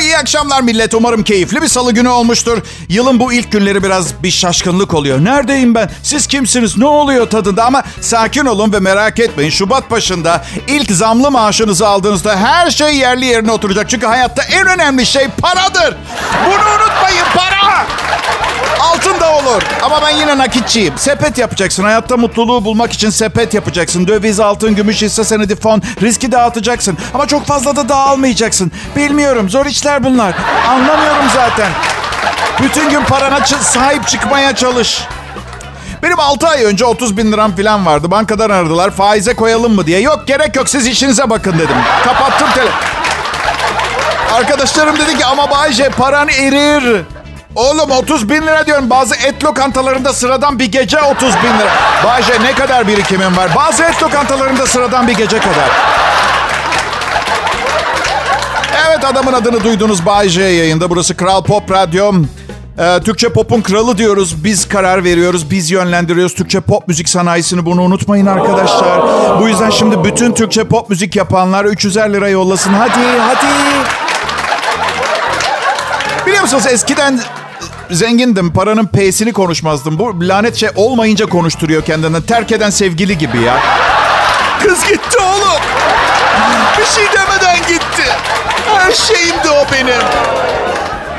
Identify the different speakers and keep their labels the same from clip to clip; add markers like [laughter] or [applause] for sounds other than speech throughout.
Speaker 1: iyi akşamlar millet. Umarım keyifli bir salı günü olmuştur. Yılın bu ilk günleri biraz bir şaşkınlık oluyor. Neredeyim ben? Siz kimsiniz? Ne oluyor tadında? Ama sakin olun ve merak etmeyin. Şubat başında ilk zamlı maaşınızı aldığınızda her şey yerli yerine oturacak. Çünkü hayatta en önemli şey paradır. Bunu unutmayın para. Altın da olur. Ama ben yine nakitçiyim. Sepet yapacaksın. Hayatta mutluluğu bulmak için sepet yapacaksın. Döviz, altın, gümüş, hisse senedi, fon. Riski dağıtacaksın. Ama çok fazla da dağılmayacaksın. Bilmiyorum. Zor işler bunlar. Anlamıyorum zaten. Bütün gün parana sahip çıkmaya çalış. Benim 6 ay önce 30 bin liram falan vardı. Bankadan aradılar faize koyalım mı diye. Yok gerek yok siz işinize bakın dedim. Kapattım tele... Arkadaşlarım dedi ki ama Bayce paran erir. Oğlum 30 bin lira diyorum. Bazı et lokantalarında sıradan bir gece 30 bin lira. Bayce ne kadar birikimim var? Bazı et lokantalarında sıradan bir gece kadar. Evet adamın adını duydunuz Bayce yayında. Burası Kral Pop Radyo. Ee, Türkçe pop'un kralı diyoruz. Biz karar veriyoruz, biz yönlendiriyoruz. Türkçe pop müzik sanayisini bunu unutmayın arkadaşlar. Bu yüzden şimdi bütün Türkçe pop müzik yapanlar 300'er lira yollasın. Hadi, hadi. Biliyor musunuz eskiden zengindim. Paranın P'sini konuşmazdım. Bu lanet şey olmayınca konuşturuyor kendinden. Terk eden sevgili gibi ya. Kız gitti oğlum. Bir şey demeden gitti. Her şeyimdi o benim.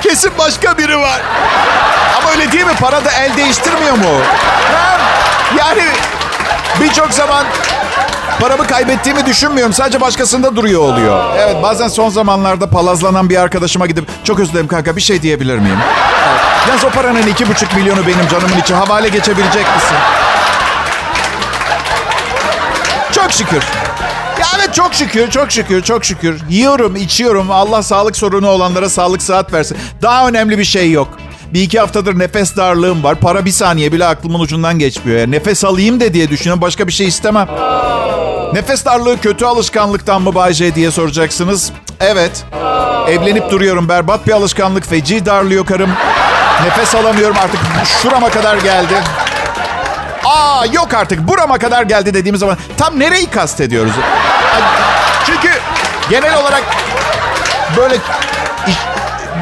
Speaker 1: Kesin başka biri var. Ama öyle değil mi? Para da el değiştirmiyor mu? Ha? Yani birçok zaman paramı kaybettiğimi düşünmüyorum. Sadece başkasında duruyor oluyor. Evet bazen son zamanlarda palazlanan bir arkadaşıma gidip çok özür dilerim kanka bir şey diyebilir miyim? Yalnız o paranın iki buçuk milyonu benim canımın içi. Havale geçebilecek misin? Çok şükür. Ya evet çok şükür, çok şükür, çok şükür. Yiyorum, içiyorum. Allah sağlık sorunu olanlara sağlık saat versin. Daha önemli bir şey yok. Bir iki haftadır nefes darlığım var. Para bir saniye bile aklımın ucundan geçmiyor. Yani nefes alayım de diye düşünüyorum. Başka bir şey istemem. Nefes darlığı kötü alışkanlıktan mı Bay diye soracaksınız. Evet. Evlenip duruyorum. Berbat bir alışkanlık. Feci darlıyor karım. Nefes alamıyorum artık. Şurama kadar geldi. Aa yok artık burama kadar geldi dediğimiz zaman tam nereyi kastediyoruz? Çünkü genel olarak böyle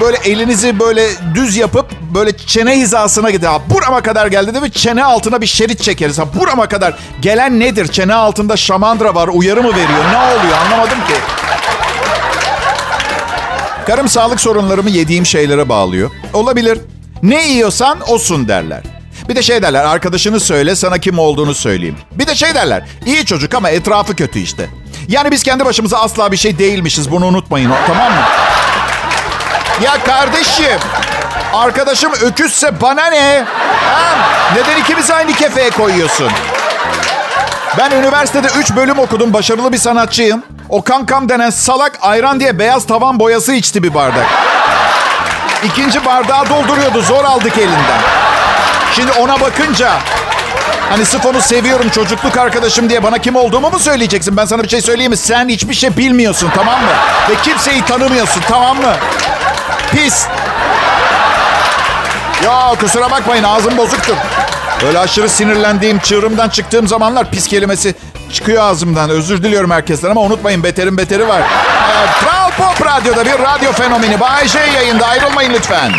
Speaker 1: böyle elinizi böyle düz yapıp böyle çene hizasına gidiyor. Burama kadar geldi değil mi? Çene altına bir şerit çekeriz. Ha, burama kadar gelen nedir? Çene altında şamandıra var. Uyarı mı veriyor? Ne oluyor? Anlamadım ki. Karım sağlık sorunlarımı yediğim şeylere bağlıyor. Olabilir. Ne yiyorsan olsun derler. Bir de şey derler arkadaşını söyle sana kim olduğunu söyleyeyim. Bir de şey derler iyi çocuk ama etrafı kötü işte. Yani biz kendi başımıza asla bir şey değilmişiz bunu unutmayın tamam mı? Ya kardeşim arkadaşım öküzse bana ne? Ha? Neden ikimiz aynı kefeye koyuyorsun? Ben üniversitede 3 bölüm okudum. Başarılı bir sanatçıyım. O kankam denen salak ayran diye beyaz tavan boyası içti bir bardak. İkinci bardağı dolduruyordu. Zor aldık elinden. Şimdi ona bakınca hani sırf onu seviyorum çocukluk arkadaşım diye bana kim olduğumu mu söyleyeceksin? Ben sana bir şey söyleyeyim mi? Sen hiçbir şey bilmiyorsun tamam mı? Ve kimseyi tanımıyorsun tamam mı? Pis. Ya kusura bakmayın ağzım bozuktur. Böyle aşırı sinirlendiğim, çığırımdan çıktığım zamanlar pis kelimesi çıkıyor ağzımdan. Özür diliyorum herkesten ama unutmayın beterin beteri var. Evet, Kral Pop Radyo'da bir radyo fenomeni. Bay J yayında ayrılmayın lütfen.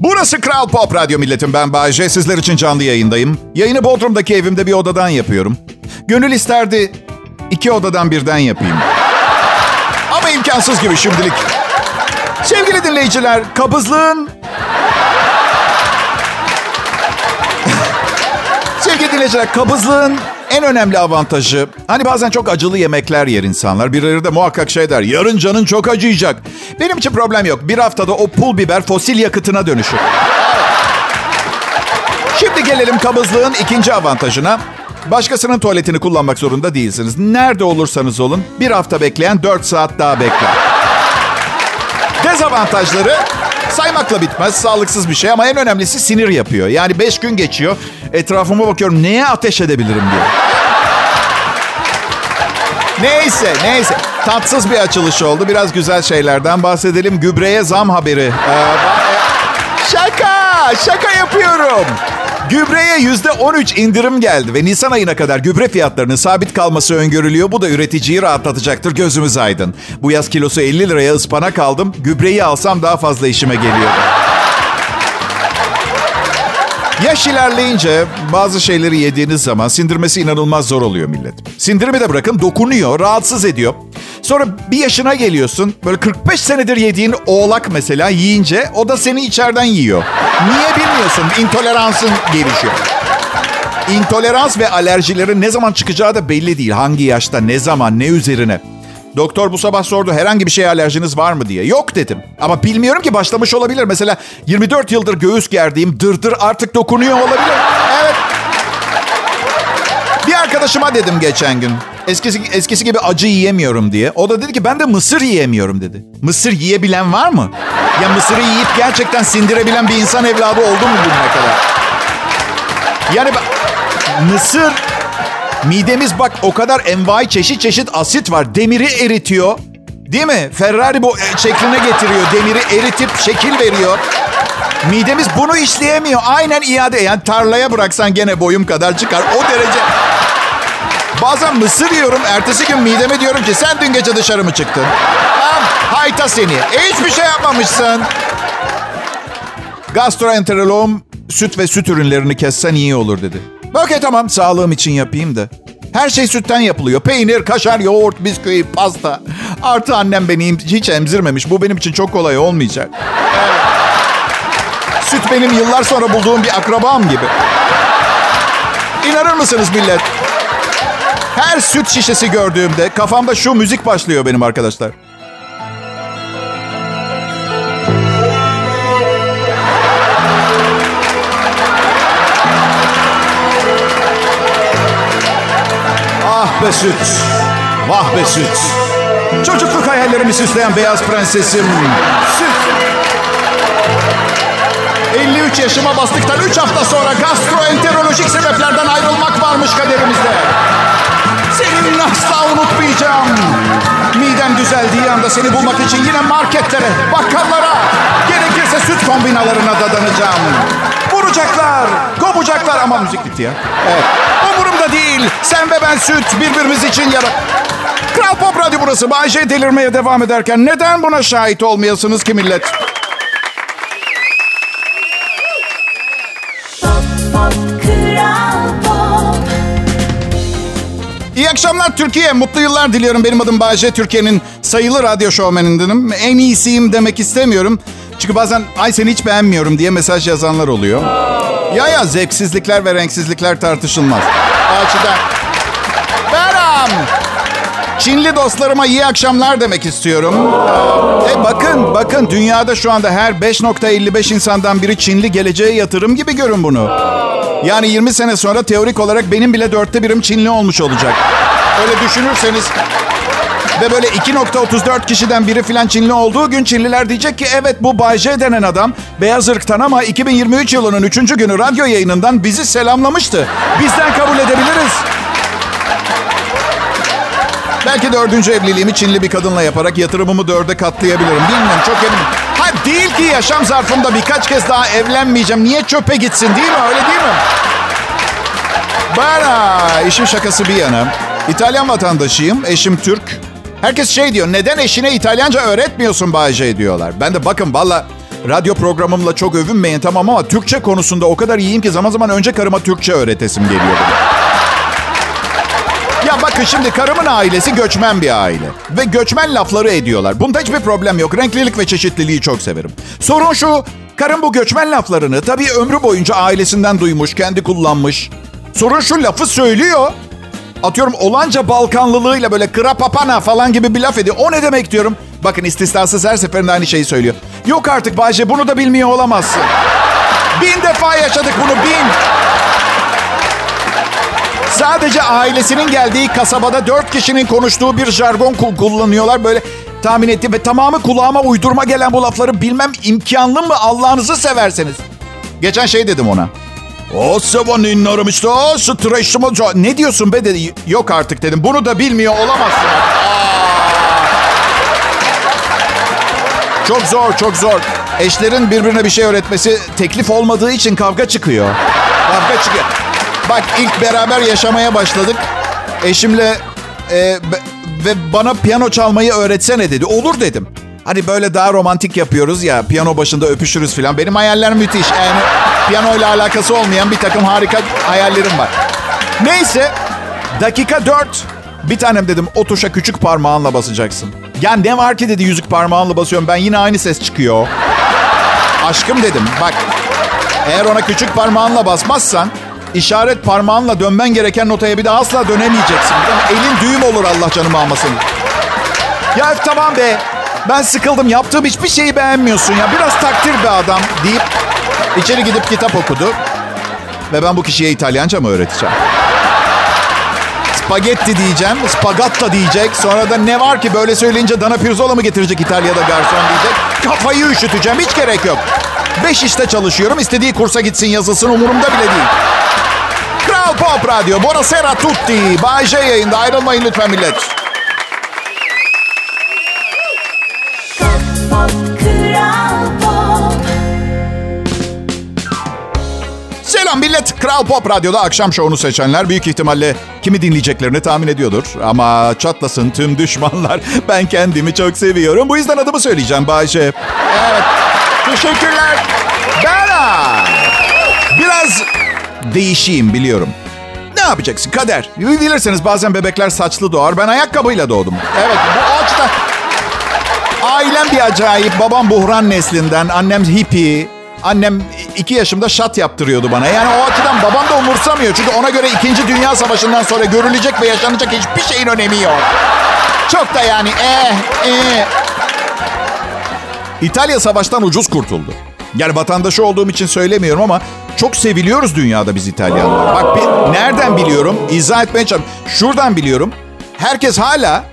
Speaker 1: Burası Kral Pop Radyo milletim. Ben Bayece. Sizler için canlı yayındayım. Yayını Bodrum'daki evimde bir odadan yapıyorum. Gönül isterdi iki odadan birden yapayım. Ama imkansız gibi şimdilik. Sevgili dinleyiciler, kabızlığın... [laughs] Sevgili dinleyiciler, kabızlığın en önemli avantajı... Hani bazen çok acılı yemekler yer insanlar. Birileri de muhakkak şey der. Yarın canın çok acıyacak. Benim için problem yok. Bir haftada o pul biber fosil yakıtına dönüşür. Şimdi gelelim kabızlığın ikinci avantajına. Başkasının tuvaletini kullanmak zorunda değilsiniz. Nerede olursanız olun bir hafta bekleyen 4 saat daha bekler. Dezavantajları saymakla bitmez. Sağlıksız bir şey ama en önemlisi sinir yapıyor. Yani 5 gün geçiyor. Etrafıma bakıyorum neye ateş edebilirim diye. Neyse neyse. Tatsız bir açılış oldu. Biraz güzel şeylerden bahsedelim. Gübreye zam haberi. Ee, şaka şaka yapıyorum. Gübreye yüzde 13 indirim geldi ve Nisan ayına kadar gübre fiyatlarının sabit kalması öngörülüyor. Bu da üreticiyi rahatlatacaktır. Gözümüz aydın. Bu yaz kilosu 50 liraya ıspanak aldım. Gübreyi alsam daha fazla işime geliyor. Yaş ilerleyince bazı şeyleri yediğiniz zaman sindirmesi inanılmaz zor oluyor millet. Sindirimi de bırakın dokunuyor, rahatsız ediyor. Sonra bir yaşına geliyorsun. Böyle 45 senedir yediğin oğlak mesela yiyince o da seni içeriden yiyor. Niye bilmiyorsun? İntoleransın gelişiyor. İntolerans ve alerjilerin ne zaman çıkacağı da belli değil. Hangi yaşta, ne zaman, ne üzerine. Doktor bu sabah sordu herhangi bir şeye alerjiniz var mı diye. Yok dedim. Ama bilmiyorum ki başlamış olabilir. Mesela 24 yıldır göğüs gerdiğim dırdır artık dokunuyor olabilir. Evet. Bir arkadaşıma dedim geçen gün. Eskisi, eskisi gibi acı yiyemiyorum diye. O da dedi ki ben de mısır yiyemiyorum dedi. Mısır yiyebilen var mı? Ya mısırı yiyip gerçekten sindirebilen bir insan evladı oldu mu bugüne kadar? Yani mısır Midemiz bak o kadar envai çeşit çeşit asit var. Demiri eritiyor. Değil mi? Ferrari bu e, şekline getiriyor. Demiri eritip şekil veriyor. Midemiz bunu işleyemiyor. Aynen iade. Yani tarlaya bıraksan gene boyum kadar çıkar. O derece. Bazen mısır yiyorum. Ertesi gün mideme diyorum ki sen dün gece dışarı mı çıktın? Tamam. Hayta seni. Hiçbir şey yapmamışsın. Gastroenteroloğum süt ve süt ürünlerini kessen iyi olur dedi. Okey tamam sağlığım için yapayım da. Her şey sütten yapılıyor. Peynir, kaşar, yoğurt, bisküvi, pasta. Artı annem beni hiç emzirmemiş. Bu benim için çok kolay olmayacak. Süt benim yıllar sonra bulduğum bir akrabam gibi. İnanır mısınız millet? Her süt şişesi gördüğümde kafamda şu müzik başlıyor benim arkadaşlar. Be süt, vah be süt. Çocukluk hayallerimi süsleyen beyaz prensesim. Süt. 53 yaşıma bastıktan 3 hafta sonra gastroenterolojik sebeplerden ayrılmak varmış kaderimizde. Senin asla unutmayacağım. Midem düzeldiği anda seni bulmak için yine marketlere, bakkallara, gerekirse süt kombinalarına dadanacağım. Vuracaklar, kovacaklar ama müzik bitti ya. Evet. Umurumda değil. Sen ve ben süt birbirimiz için yarat... Kral Pop Radyo burası. Bay J delirmeye devam ederken neden buna şahit olmayasınız ki millet? İyi akşamlar Türkiye. Mutlu yıllar diliyorum. Benim adım Bayce. Türkiye'nin sayılı radyo şovmenindenim. En iyisiyim demek istemiyorum. Çünkü bazen ay seni hiç beğenmiyorum diye mesaj yazanlar oluyor. Ya ya zevksizlikler ve renksizlikler tartışılmaz. Açıdan. Beram. Çinli dostlarıma iyi akşamlar demek istiyorum. E bakın, bakın dünyada şu anda her 5.55 insandan biri Çinli geleceğe yatırım gibi görün bunu. Yani 20 sene sonra teorik olarak benim bile dörtte birim Çinli olmuş olacak. Öyle düşünürseniz ve böyle 2.34 kişiden biri filan Çinli olduğu gün Çinliler diyecek ki evet bu Bay J denen adam beyaz ırktan ama 2023 yılının 3. günü radyo yayınından bizi selamlamıştı. Bizden kabul edebiliriz. Belki dördüncü evliliğimi Çinli bir kadınla yaparak yatırımımı dörde katlayabilirim. Bilmiyorum çok eminim. Ha değil ki yaşam zarfımda birkaç kez daha evlenmeyeceğim. Niye çöpe gitsin değil mi? Öyle değil mi? Bana işin şakası bir yana. İtalyan vatandaşıyım. Eşim Türk. Herkes şey diyor. Neden eşine İtalyanca öğretmiyorsun Bayce diyorlar. Ben de bakın valla radyo programımla çok övünmeyin tamam ama Türkçe konusunda o kadar iyiyim ki zaman zaman önce karıma Türkçe öğretesim geliyor. Ya bakın şimdi karımın ailesi göçmen bir aile. Ve göçmen lafları ediyorlar. Bunda hiçbir problem yok. Renklilik ve çeşitliliği çok severim. Sorun şu, karım bu göçmen laflarını tabii ömrü boyunca ailesinden duymuş, kendi kullanmış. Sorun şu lafı söylüyor. Atıyorum olanca Balkanlılığıyla böyle krapapana falan gibi bir laf ediyor. O ne demek diyorum. Bakın istisnasız her seferinde aynı şeyi söylüyor. Yok artık Bayce bunu da bilmiyor olamazsın. Bin defa yaşadık bunu bin. Sadece ailesinin geldiği kasabada dört kişinin konuştuğu bir jargon kullanıyorlar. Böyle tahmin ettim ve tamamı kulağıma uydurma gelen bu lafları bilmem imkanlı mı Allah'ınızı severseniz. Geçen şey dedim ona. O sevanin aramıştı. O streçlimo. Ne diyorsun be dedi. Yok artık dedim. Bunu da bilmiyor olamazsın. Çok zor, çok zor. Eşlerin birbirine bir şey öğretmesi teklif olmadığı için kavga çıkıyor. Kavga çıkıyor. Bak ilk beraber yaşamaya başladık. Eşimle e, ve bana piyano çalmayı öğretsene dedi. Olur dedim. Hani böyle daha romantik yapıyoruz ya. Piyano başında öpüşürüz falan. Benim hayaller müthiş. Yani piyano ile alakası olmayan bir takım harika hayallerim var. Neyse dakika dört. Bir tanem dedim o tuşa küçük parmağınla basacaksın. Ya ne var ki dedi yüzük parmağınla basıyorum. Ben yine aynı ses çıkıyor. Aşkım dedim bak. Eğer ona küçük parmağınla basmazsan işaret parmağınla dönmen gereken notaya bir daha asla dönemeyeceksin. Elin düğüm olur Allah canımı almasın. Ya tamam be. Ben sıkıldım. Yaptığım hiçbir şeyi beğenmiyorsun ya. Biraz takdir be adam deyip içeri gidip kitap okudu. Ve ben bu kişiye İtalyanca mı öğreteceğim? Spagetti diyeceğim. Spagatta diyecek. Sonra da ne var ki böyle söyleyince Dana Pirzola mı getirecek İtalya'da garson diyecek. Kafayı üşüteceğim. Hiç gerek yok. Beş işte çalışıyorum. İstediği kursa gitsin yazılsın umurumda bile değil. Kral Pop Radyo. Buonasera tutti. Bay J yayında. Ayrılmayın lütfen millet. Kral Pop Radyo'da akşam şovunu seçenler büyük ihtimalle kimi dinleyeceklerini tahmin ediyordur. Ama çatlasın tüm düşmanlar. [laughs] Ben kendimi çok seviyorum. Bu yüzden adımı söyleyeceğim Bayşe. Evet. Teşekkürler. Bera. Biraz değişeyim biliyorum. Ne yapacaksın? Kader. Bilirseniz bazen bebekler saçlı doğar. Ben ayakkabıyla doğdum. Evet bu açıdan... Ailem bir acayip. Babam buhran neslinden. Annem hippie. Annem iki yaşımda şat yaptırıyordu bana. Yani o açıdan babam da umursamıyor. Çünkü ona göre 2. Dünya Savaşı'ndan sonra görülecek ve yaşanacak hiçbir şeyin önemi yok. Çok da yani eh eh. İtalya savaştan ucuz kurtuldu. Yani vatandaşı olduğum için söylemiyorum ama çok seviliyoruz dünyada biz İtalyanlar. Bak bir, nereden biliyorum? İzah etmeye çalışıyorum. Şuradan biliyorum. Herkes hala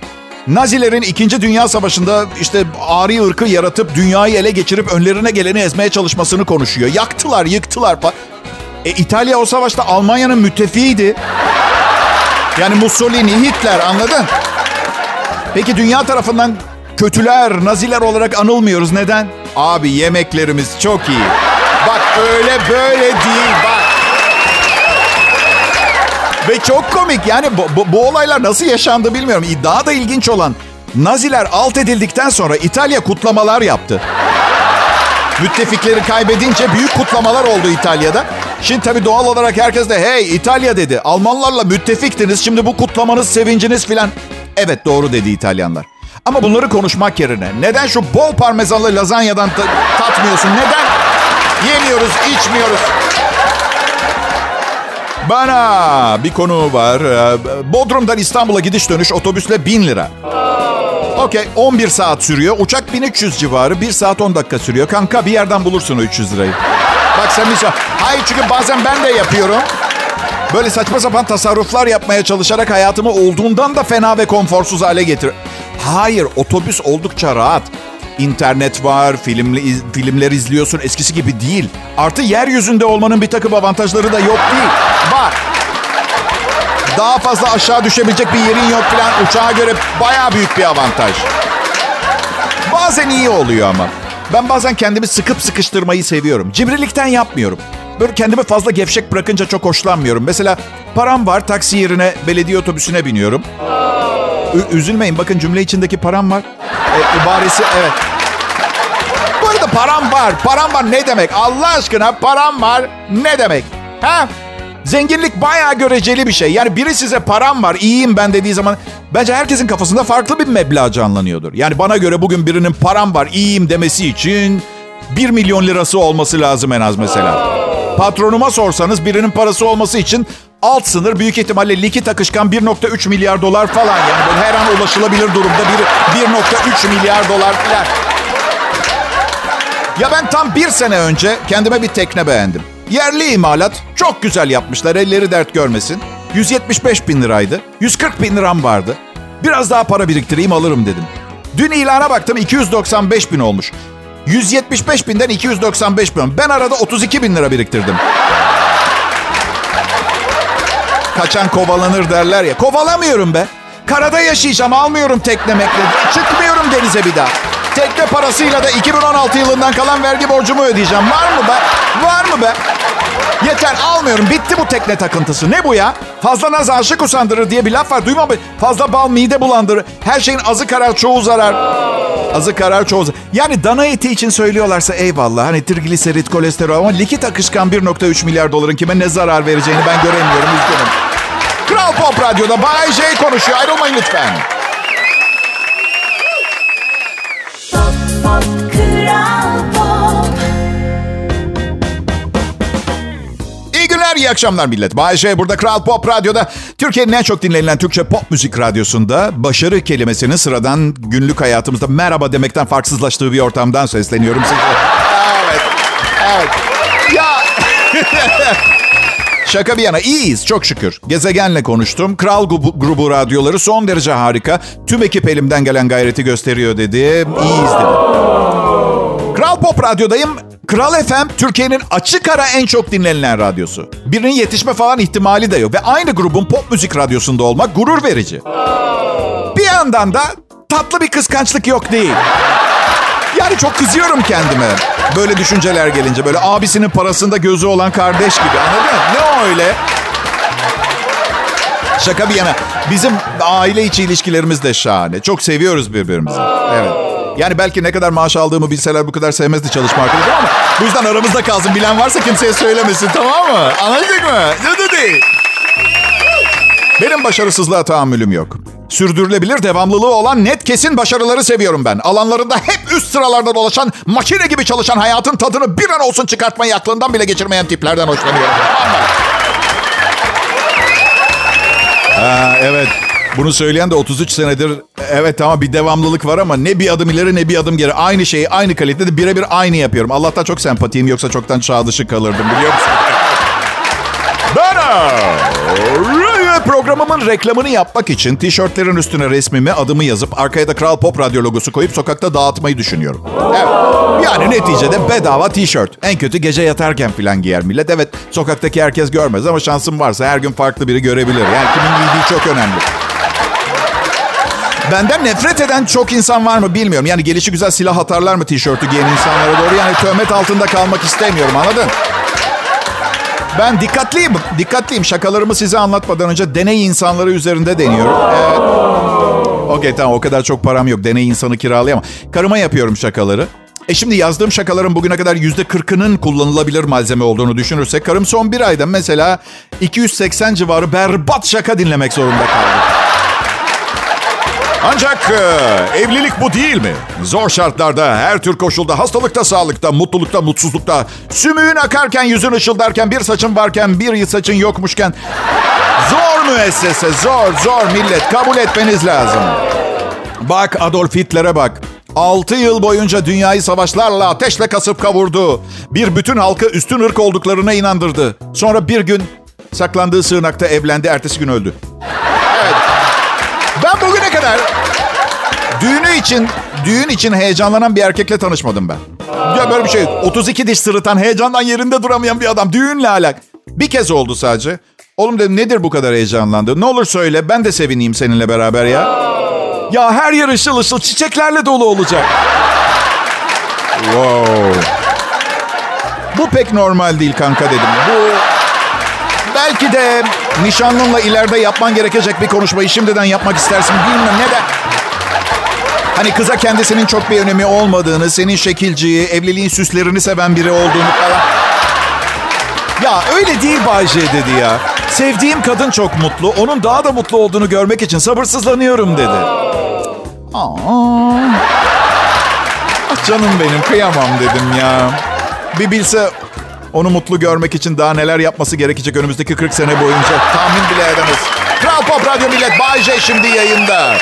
Speaker 1: Nazilerin 2. Dünya Savaşı'nda işte ari ırkı yaratıp dünyayı ele geçirip önlerine geleni ezmeye çalışmasını konuşuyor. Yaktılar, yıktılar falan. E, İtalya o savaşta Almanya'nın müttefiğiydi. Yani Mussolini, Hitler anladın? Peki dünya tarafından kötüler, naziler olarak anılmıyoruz. Neden? Abi yemeklerimiz çok iyi. Bak öyle böyle değil bak. Ve çok komik yani bu, bu, bu olaylar nasıl yaşandı bilmiyorum. Daha da ilginç olan Naziler alt edildikten sonra İtalya kutlamalar yaptı. Müttefikleri kaybedince büyük kutlamalar oldu İtalya'da. Şimdi tabii doğal olarak herkes de hey İtalya dedi. Almanlarla müttefiktiniz şimdi bu kutlamanız sevinciniz filan. Evet doğru dedi İtalyanlar. Ama bunları konuşmak yerine neden şu bol parmesanlı lazanyadan tatmıyorsun? Neden yemiyoruz, içmiyoruz? Bana bir konu var. Ee, Bodrum'dan İstanbul'a gidiş dönüş otobüsle 1000 lira. Okey 11 saat sürüyor. Uçak 1300 civarı. 1 saat 10 dakika sürüyor. Kanka bir yerden bulursun o 300 lirayı. Bak sen bir. Hayır çünkü bazen ben de yapıyorum. Böyle saçma sapan tasarruflar yapmaya çalışarak hayatımı olduğundan da fena ve konforsuz hale getir. Hayır otobüs oldukça rahat. İnternet var, film, filmler izliyorsun eskisi gibi değil. Artı yeryüzünde olmanın bir takım avantajları da yok değil. Var. Daha fazla aşağı düşebilecek bir yerin yok falan. Uçağa göre baya büyük bir avantaj. Bazen iyi oluyor ama. Ben bazen kendimi sıkıp sıkıştırmayı seviyorum. Cimrilikten yapmıyorum. Böyle kendimi fazla gevşek bırakınca çok hoşlanmıyorum. Mesela param var taksi yerine belediye otobüsüne biniyorum. Ü- üzülmeyin bakın cümle içindeki param var. E, ibaresi evet. Bu arada param var. Param var ne demek? Allah aşkına param var ne demek? Ha? Zenginlik bayağı göreceli bir şey. Yani biri size param var, iyiyim ben dediği zaman bence herkesin kafasında farklı bir meblağ canlanıyordur. Yani bana göre bugün birinin param var, iyiyim demesi için 1 milyon lirası olması lazım en az mesela. Patronuma sorsanız birinin parası olması için alt sınır büyük ihtimalle likit akışkan 1.3 milyar dolar falan. Yani böyle her an ulaşılabilir durumda bir 1.3 milyar dolar falan. Ya ben tam bir sene önce kendime bir tekne beğendim. Yerli imalat. Çok güzel yapmışlar. Elleri dert görmesin. 175 bin liraydı. 140 bin liram vardı. Biraz daha para biriktireyim alırım dedim. Dün ilana baktım 295 bin olmuş. 175 binden 295 bin. Ben arada 32 bin lira biriktirdim. Kaçan kovalanır derler ya. Kovalamıyorum be. Karada yaşayacağım almıyorum tekne mekle. Çıkmıyorum denize bir daha. Tekne parasıyla da 2016 yılından kalan vergi borcumu ödeyeceğim. Var mı be? Var mı be? Yeter almıyorum. Bitti bu tekne takıntısı. Ne bu ya? Fazla naz aşık usandırır diye bir laf var. Duyma mı? Fazla bal mide bulandırır. Her şeyin azı karar çoğu zarar. Azı karar çoğu zarar. Yani dana eti için söylüyorlarsa eyvallah. Hani trigliserit, kolesterol ama likit akışkan 1.3 milyar doların kime ne zarar vereceğini ben göremiyorum. Üzgünüm. Kral Pop Radyo'da Bay J konuşuyor. Ayrılmayın lütfen. Günler, iyi akşamlar millet. Bay J burada Kral Pop Radyo'da. Türkiye'nin en çok dinlenilen Türkçe pop müzik radyosunda başarı kelimesinin sıradan günlük hayatımızda merhaba demekten farksızlaştığı bir ortamdan sesleniyorum size. Evet, evet. Ya... [laughs] Şaka bir yana iyiyiz çok şükür. Gezegenle konuştum. Kral grubu, grubu radyoları son derece harika. Tüm ekip elimden gelen gayreti gösteriyor dedi. İyiyiz dedi. Kral Pop Radyo'dayım. Kral FM Türkiye'nin açık ara en çok dinlenilen radyosu. Birinin yetişme falan ihtimali de yok. Ve aynı grubun pop müzik radyosunda olmak gurur verici. Bir yandan da tatlı bir kıskançlık yok değil. Yani çok kızıyorum kendime. Böyle düşünceler gelince. Böyle abisinin parasında gözü olan kardeş gibi anladın mı? Ne öyle? Şaka bir yana. Bizim aile içi ilişkilerimiz de şahane. Çok seviyoruz birbirimizi. Evet. Yani belki ne kadar maaş aldığımı bilseler bu kadar sevmezdi çalışma arkadaşım ama bu yüzden aramızda kalsın. Bilen varsa kimseye söylemesin tamam mı? Anlaştık mı? Dedi. Benim başarısızlığa tahammülüm yok. Sürdürülebilir devamlılığı olan net kesin başarıları seviyorum ben. Alanlarında hep üst sıralarda dolaşan, makine gibi çalışan hayatın tadını bir an olsun çıkartmayı aklından bile geçirmeyen tiplerden hoşlanıyorum. ha, evet. Bunu söyleyen de 33 senedir evet tamam bir devamlılık var ama ne bir adım ileri ne bir adım geri. Aynı şeyi aynı kalitede birebir aynı yapıyorum. Allah'tan çok sempatiyim yoksa çoktan çağ dışı kalırdım biliyor musun? [laughs] Programımın reklamını yapmak için tişörtlerin üstüne resmimi, adımı yazıp arkaya da Kral Pop Radyo logosu koyup sokakta dağıtmayı düşünüyorum. Evet. Yani neticede bedava tişört. En kötü gece yatarken falan giyer millet. Evet sokaktaki herkes görmez ama şansım varsa her gün farklı biri görebilir. Yani kimin giydiği çok önemli. Benden nefret eden çok insan var mı bilmiyorum. Yani gelişi güzel silah atarlar mı tişörtü giyen insanlara doğru? Yani töhmet altında kalmak istemiyorum anladın? Ben dikkatliyim. Dikkatliyim. Şakalarımı size anlatmadan önce deney insanları üzerinde deniyorum. Evet. Okey tamam o kadar çok param yok. Deney insanı kiralayamam. Karıma yapıyorum şakaları. E şimdi yazdığım şakaların bugüne kadar yüzde kırkının kullanılabilir malzeme olduğunu düşünürsek... ...karım son bir ayda mesela 280 civarı berbat şaka dinlemek zorunda kaldı. Ancak e, evlilik bu değil mi? Zor şartlarda, her tür koşulda, hastalıkta, sağlıkta, mutlulukta, mutsuzlukta, sümüğün akarken, yüzün ışıldarken, bir saçın varken, bir saçın yokmuşken... Zor müessese, zor, zor millet. Kabul etmeniz lazım. Bak Adolf Hitler'e bak. 6 yıl boyunca dünyayı savaşlarla ateşle kasıp kavurdu. Bir bütün halkı üstün ırk olduklarına inandırdı. Sonra bir gün saklandığı sığınakta evlendi, ertesi gün öldü. Evet. Ben bugüne kadar düğünü için, düğün için heyecanlanan bir erkekle tanışmadım ben. Ya böyle bir şey. 32 diş sırıtan, heyecandan yerinde duramayan bir adam. Düğünle alak. Bir kez oldu sadece. Oğlum dedim nedir bu kadar heyecanlandı? Ne olur söyle ben de sevineyim seninle beraber ya. Ya her yer ışıl ışıl çiçeklerle dolu olacak. Wow. Bu pek normal değil kanka dedim. Bu belki de nişanlınla ileride yapman gerekecek bir konuşmayı şimdiden yapmak istersin. Bilmem neden. Hani kıza kendisinin çok bir önemi olmadığını, senin şekilciyi, evliliğin süslerini seven biri olduğunu falan. Ya öyle değil Bayce dedi ya. Sevdiğim kadın çok mutlu. Onun daha da mutlu olduğunu görmek için sabırsızlanıyorum dedi. Aa. Ah canım benim kıyamam dedim ya. Bir bilse onu mutlu görmek için daha neler yapması gerekecek önümüzdeki 40 sene boyunca tahmin bile edemez. Kral Pop Radyo Millet Bay J şimdi yayında.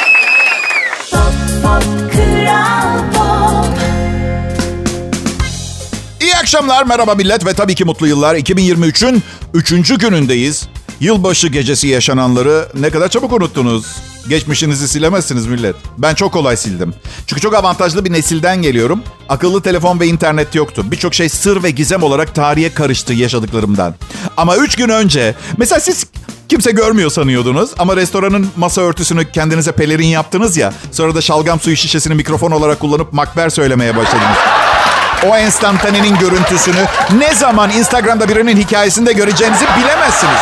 Speaker 1: İyi akşamlar, merhaba millet ve tabii ki mutlu yıllar. 2023'ün 3. günündeyiz. Yılbaşı gecesi yaşananları ne kadar çabuk unuttunuz. Geçmişinizi silemezsiniz millet. Ben çok kolay sildim. Çünkü çok avantajlı bir nesilden geliyorum. Akıllı telefon ve internet yoktu. Birçok şey sır ve gizem olarak tarihe karıştı yaşadıklarımdan. Ama 3 gün önce, mesela siz kimse görmüyor sanıyordunuz ama restoranın masa örtüsünü kendinize pelerin yaptınız ya. Sonra da şalgam suyu şişesini mikrofon olarak kullanıp makber söylemeye başladınız. O enstantanenin görüntüsünü ne zaman Instagram'da birinin hikayesinde göreceğinizi bilemezsiniz.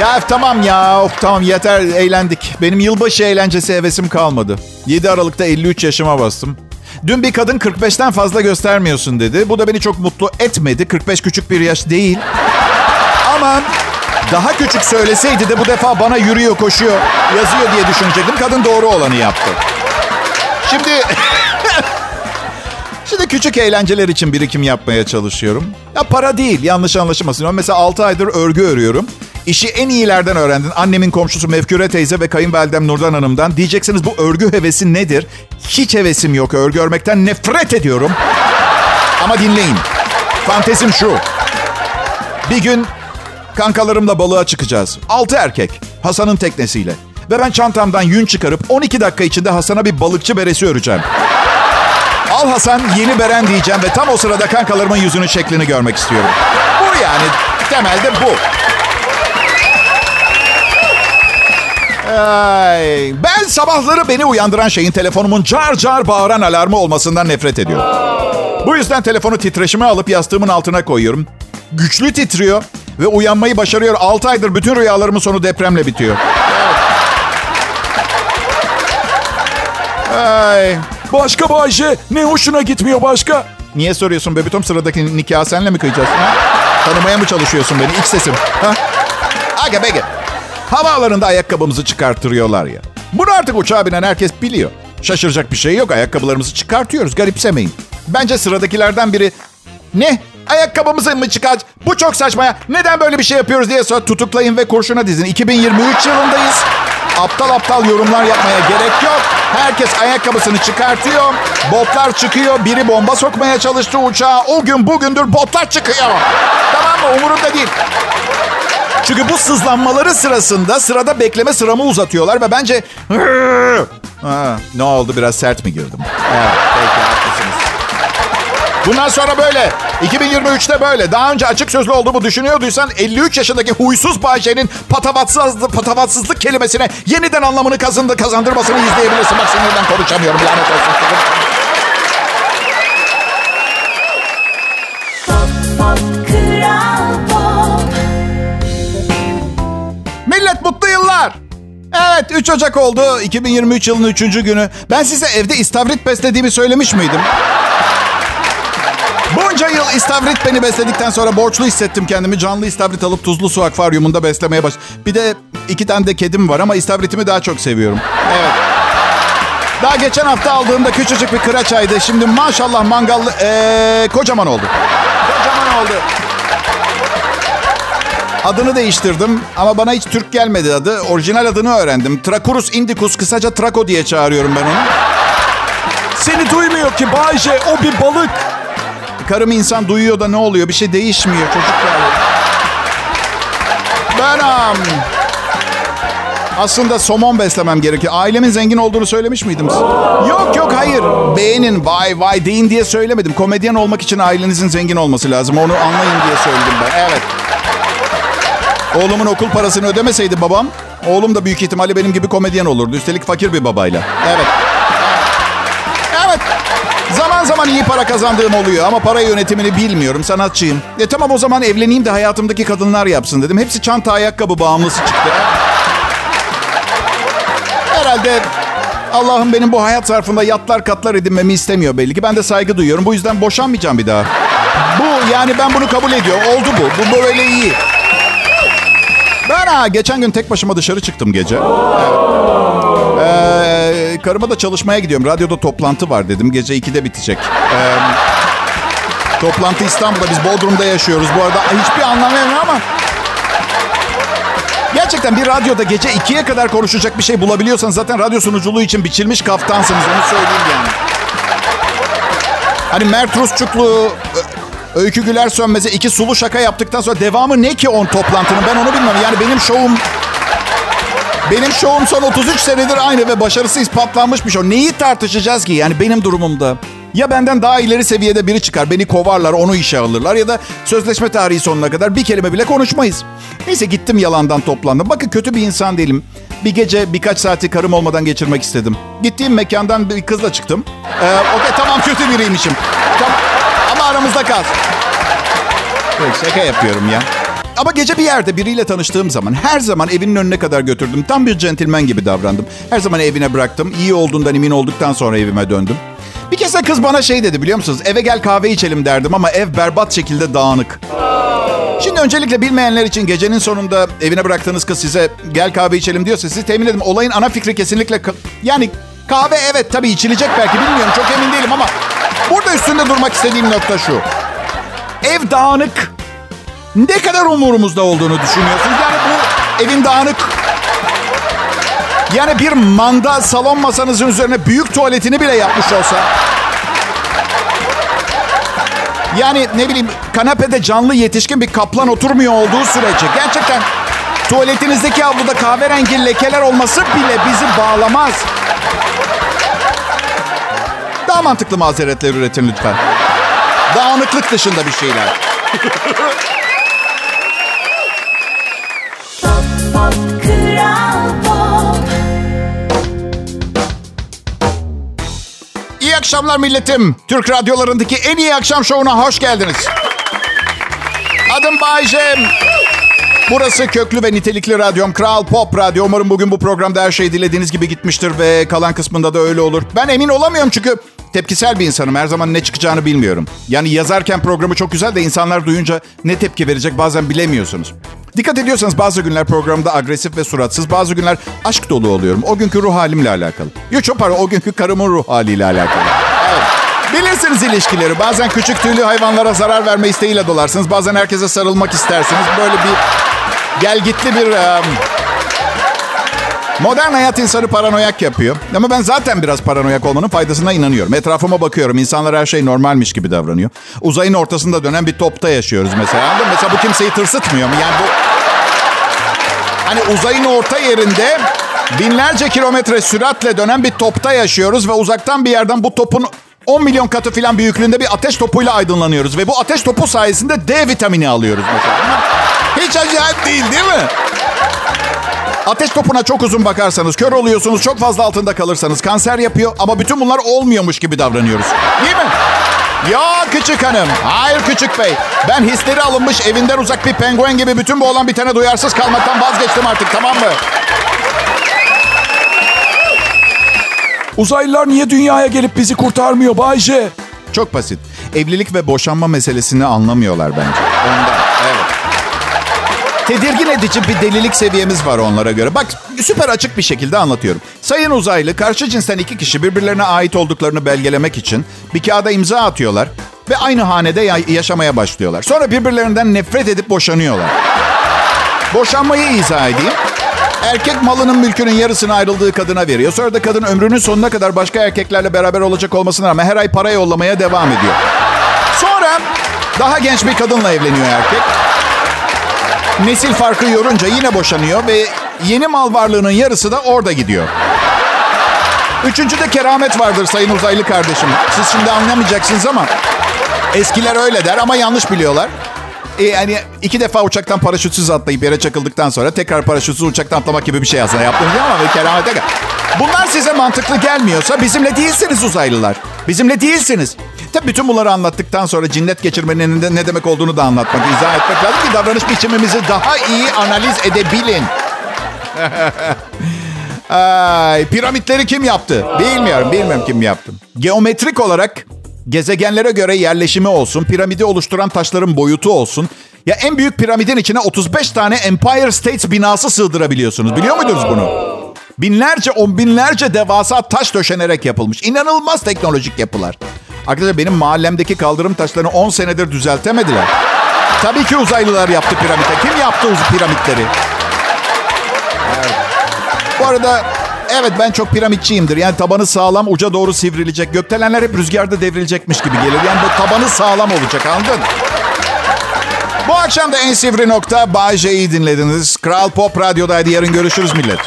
Speaker 1: Ya tamam ya of tamam yeter eğlendik. Benim yılbaşı eğlencesi hevesim kalmadı. 7 Aralık'ta 53 yaşıma bastım. Dün bir kadın 45'ten fazla göstermiyorsun dedi. Bu da beni çok mutlu etmedi. 45 küçük bir yaş değil. Ama daha küçük söyleseydi de bu defa bana yürüyor, koşuyor, yazıyor diye düşünecektim. Kadın doğru olanı yaptı. Şimdi [laughs] Şimdi küçük eğlenceler için birikim yapmaya çalışıyorum. Ya para değil, yanlış anlaşılmasın. Mesela 6 aydır örgü örüyorum. İşi en iyilerden öğrendin. Annemin komşusu Mevküre teyze ve kayınvalidem Nurdan Hanım'dan. Diyeceksiniz bu örgü hevesi nedir? Hiç hevesim yok. Örgü örmekten nefret ediyorum. Ama dinleyin. Fantezim şu. Bir gün kankalarımla balığa çıkacağız. Altı erkek. Hasan'ın teknesiyle. Ve ben çantamdan yün çıkarıp 12 dakika içinde Hasan'a bir balıkçı beresi öreceğim. Al Hasan yeni beren diyeceğim ve tam o sırada kankalarımın yüzünün şeklini görmek istiyorum. Bu yani temelde bu. Ay, ben sabahları beni uyandıran şeyin telefonumun car car bağıran alarmı olmasından nefret ediyorum. Bu yüzden telefonu titreşime alıp yastığımın altına koyuyorum. Güçlü titriyor ve uyanmayı başarıyor. 6 aydır bütün rüyalarımın sonu depremle bitiyor. Ay.
Speaker 2: Başka Bayce ne hoşuna gitmiyor başka?
Speaker 1: Niye soruyorsun bebitom sıradaki nikahı senle mi kıyacağız? Ha? Tanımaya mı çalışıyorsun beni? İlk sesim. Ha? Aga bege. Havaalanında ayakkabımızı çıkarttırıyorlar ya. Bunu artık uçağa binen herkes biliyor. Şaşıracak bir şey yok. Ayakkabılarımızı çıkartıyoruz. Garipsemeyin. Bence sıradakilerden biri... Ne? Ayakkabımızı mı çıkar? Bu çok saçma ya. Neden böyle bir şey yapıyoruz diye sonra tutuklayın ve kurşuna dizin. 2023 yılındayız. Aptal aptal yorumlar yapmaya gerek yok. Herkes ayakkabısını çıkartıyor. Botlar çıkıyor. Biri bomba sokmaya çalıştı uçağa. O gün bugündür botlar çıkıyor. Tamam mı? Umurumda değil. Çünkü bu sızlanmaları sırasında sırada bekleme sıramı uzatıyorlar ve bence... Ha, ne oldu biraz sert mi girdim? Evet, peki haklısınız. Bundan sonra böyle. 2023'te böyle. Daha önce açık sözlü olduğumu düşünüyorduysan 53 yaşındaki huysuz Bayce'nin patavatsızlık, patavatsızlık kelimesine yeniden anlamını kazındı, kazandırmasını izleyebilirsin. Bak sinirden konuşamıyorum lanet olsun. Millet mutlu yıllar. Evet 3 Ocak oldu. 2023 yılının 3. günü. Ben size evde istavrit beslediğimi söylemiş miydim? Bunca yıl istavrit beni besledikten sonra borçlu hissettim kendimi. Canlı istavrit alıp tuzlu su akvaryumunda beslemeye baş. Bir de iki tane de kedim var ama istavritimi daha çok seviyorum. Evet. Daha geçen hafta aldığımda küçücük bir kıraçaydı. Şimdi maşallah mangallı ee, kocaman oldu. Kocaman oldu. Adını değiştirdim ama bana hiç Türk gelmedi adı. Orijinal adını öğrendim. Tracurus indicus kısaca Traco diye çağırıyorum ben onu.
Speaker 2: Seni duymuyor ki Bayce o bir balık.
Speaker 1: Karım insan duyuyor da ne oluyor? Bir şey değişmiyor çocuklar. Ben um, aslında somon beslemem gerekiyor. Ailemin zengin olduğunu söylemiş miydim size? Yok yok hayır. Beğenin vay vay deyin diye söylemedim. Komedyen olmak için ailenizin zengin olması lazım. Onu anlayın diye söyledim ben. Evet. Oğlumun okul parasını ödemeseydi babam, oğlum da büyük ihtimalle benim gibi komedyen olurdu. Üstelik fakir bir babayla. Evet. Zaman zaman iyi para kazandığım oluyor ama para yönetimini bilmiyorum. Sanatçıyım. E tamam o zaman evleneyim de hayatımdaki kadınlar yapsın dedim. Hepsi çanta ayakkabı bağımlısı çıktı. Herhalde Allah'ım benim bu hayat zarfında yatlar katlar edinmemi istemiyor belli ki. Ben de saygı duyuyorum. Bu yüzden boşanmayacağım bir daha. Bu yani ben bunu kabul ediyorum. Oldu bu. Bu böyle iyi. Ben ha, geçen gün tek başıma dışarı çıktım gece. Evet. Ee, karıma da çalışmaya gidiyorum. Radyoda toplantı var dedim. Gece 2'de bitecek. Ee, toplantı İstanbul'da. Biz Bodrum'da yaşıyoruz. Bu arada hiçbir anlam vermiyor ama... Gerçekten bir radyoda gece 2'ye kadar konuşacak bir şey bulabiliyorsanız zaten radyo sunuculuğu için biçilmiş kaftansınız. Onu söyleyeyim yani. Hani Mert Rusçuklu, Öykü Güler Sönmez'e iki sulu şaka yaptıktan sonra devamı ne ki on toplantının ben onu bilmem. Yani benim şovum benim şovum son 33 senedir aynı ve başarısı ispatlanmış bir şov. Neyi tartışacağız ki yani benim durumumda? Ya benden daha ileri seviyede biri çıkar. Beni kovarlar, onu işe alırlar. Ya da sözleşme tarihi sonuna kadar bir kelime bile konuşmayız. Neyse gittim yalandan toplandım. Bakın kötü bir insan değilim. Bir gece birkaç saati karım olmadan geçirmek istedim. Gittiğim mekandan bir kızla çıktım. Ee, Okey tamam kötü biriymişim. Tamam. Ama aramızda. Yok, şaka yapıyorum ya. Ama gece bir yerde biriyle tanıştığım zaman her zaman evinin önüne kadar götürdüm. Tam bir centilmen gibi davrandım. Her zaman evine bıraktım. İyi olduğundan emin olduktan sonra evime döndüm. Bir kez de kız bana şey dedi biliyor musunuz? Eve gel kahve içelim derdim ama ev berbat şekilde dağınık. Şimdi öncelikle bilmeyenler için gecenin sonunda evine bıraktığınız kız size gel kahve içelim diyorsa sizi temin ederim. Olayın ana fikri kesinlikle ka- yani kahve evet tabii içilecek belki bilmiyorum çok emin değilim ama burada üstünde durmak istediğim nokta şu. Ev dağınık. Ne kadar umurumuzda olduğunu düşünüyorsunuz? Yani bu evin dağınık. Yani bir manda salon masanızın üzerine büyük tuvaletini bile yapmış olsa. Yani ne bileyim kanepede canlı yetişkin bir kaplan oturmuyor olduğu sürece gerçekten tuvaletinizdeki havluda kahverengi lekeler olması bile bizi bağlamaz. Daha mantıklı mazeretler üretin lütfen. Dağınıklık dışında bir şeyler. [laughs] akşamlar milletim. Türk radyolarındaki en iyi akşam şovuna hoş geldiniz. Adım Bayce. Burası köklü ve nitelikli radyom Kral Pop Radyo. Umarım bugün bu programda her şey dilediğiniz gibi gitmiştir ve kalan kısmında da öyle olur. Ben emin olamıyorum çünkü tepkisel bir insanım. Her zaman ne çıkacağını bilmiyorum. Yani yazarken programı çok güzel de insanlar duyunca ne tepki verecek bazen bilemiyorsunuz. Dikkat ediyorsanız bazı günler programda agresif ve suratsız, bazı günler aşk dolu oluyorum. O günkü ruh halimle alakalı. Yok çok pardon, o günkü karımın ruh haliyle alakalı. Bilirsiniz ilişkileri. Bazen küçük tüylü hayvanlara zarar verme isteğiyle dolarsınız. Bazen herkese sarılmak istersiniz. Böyle bir gel gitli bir... em, Modern hayat insanı paranoyak yapıyor. Ama ben zaten biraz paranoyak olmanın faydasına inanıyorum. Etrafıma bakıyorum. İnsanlar her şey normalmiş gibi davranıyor. Uzayın ortasında dönen bir topta yaşıyoruz mesela. Mesela bu kimseyi tırsıtmıyor mu? Yani bu... Hani uzayın orta yerinde binlerce kilometre süratle dönen bir topta yaşıyoruz ve uzaktan bir yerden bu topun 10 milyon katı falan büyüklüğünde bir ateş topuyla aydınlanıyoruz. Ve bu ateş topu sayesinde D vitamini alıyoruz mesela. Hiç acayip değil değil mi? Ateş topuna çok uzun bakarsanız, kör oluyorsunuz, çok fazla altında kalırsanız kanser yapıyor ama bütün bunlar olmuyormuş gibi davranıyoruz. Değil mi? Ya küçük hanım. Hayır küçük bey. Ben hisleri alınmış evinden uzak bir penguen gibi bütün bu olan bitene duyarsız kalmaktan vazgeçtim artık tamam mı?
Speaker 2: Uzaylılar niye dünyaya gelip bizi kurtarmıyor Bayce?
Speaker 1: Çok basit. Evlilik ve boşanma meselesini anlamıyorlar bence. Ondan. Evet. Tedirgin edici bir delilik seviyemiz var onlara göre. Bak süper açık bir şekilde anlatıyorum. Sayın uzaylı karşı cinsten iki kişi birbirlerine ait olduklarını belgelemek için bir kağıda imza atıyorlar ve aynı hanede ya- yaşamaya başlıyorlar. Sonra birbirlerinden nefret edip boşanıyorlar. Boşanmayı izah edeyim. Erkek malının mülkünün yarısını ayrıldığı kadına veriyor. Sonra da kadın ömrünün sonuna kadar başka erkeklerle beraber olacak olmasına rağmen her ay para yollamaya devam ediyor. Sonra daha genç bir kadınla evleniyor erkek. Nesil farkı yorunca yine boşanıyor ve yeni mal varlığının yarısı da orada gidiyor. Üçüncüde keramet vardır sayın uzaylı kardeşim. Siz şimdi anlamayacaksınız ama eskiler öyle der ama yanlış biliyorlar. E, yani iki defa uçaktan paraşütsüz atlayıp yere çakıldıktan sonra tekrar paraşütsüz uçaktan atlamak gibi bir şey aslında yaptınız ama bir keramete. Bunlar size mantıklı gelmiyorsa bizimle değilsiniz uzaylılar. Bizimle değilsiniz. Tabii bütün bunları anlattıktan sonra cinnet geçirmenin ne demek olduğunu da anlatmak, izah etmek lazım ki davranış biçimimizi daha iyi analiz edebilin. [laughs] Ay, piramitleri kim yaptı? Bilmiyorum, bilmiyorum kim yaptı. Geometrik olarak gezegenlere göre yerleşimi olsun, piramidi oluşturan taşların boyutu olsun. Ya en büyük piramidin içine 35 tane Empire State binası sığdırabiliyorsunuz. Biliyor muydunuz bunu? Binlerce, on binlerce devasa taş döşenerek yapılmış. İnanılmaz teknolojik yapılar. Arkadaşlar benim mahallemdeki kaldırım taşlarını 10 senedir düzeltemediler. Tabii ki uzaylılar yaptı piramide. Kim yaptı uz piramitleri? Bu arada evet ben çok piramitçiyimdir. Yani tabanı sağlam uca doğru sivrilecek. Gökdelenler hep rüzgarda devrilecekmiş gibi gelir. Yani bu tabanı sağlam olacak anladın? Bu akşam da en sivri nokta Bay J'yi dinlediniz. Kral Pop Radyo'daydı. Yarın görüşürüz millet.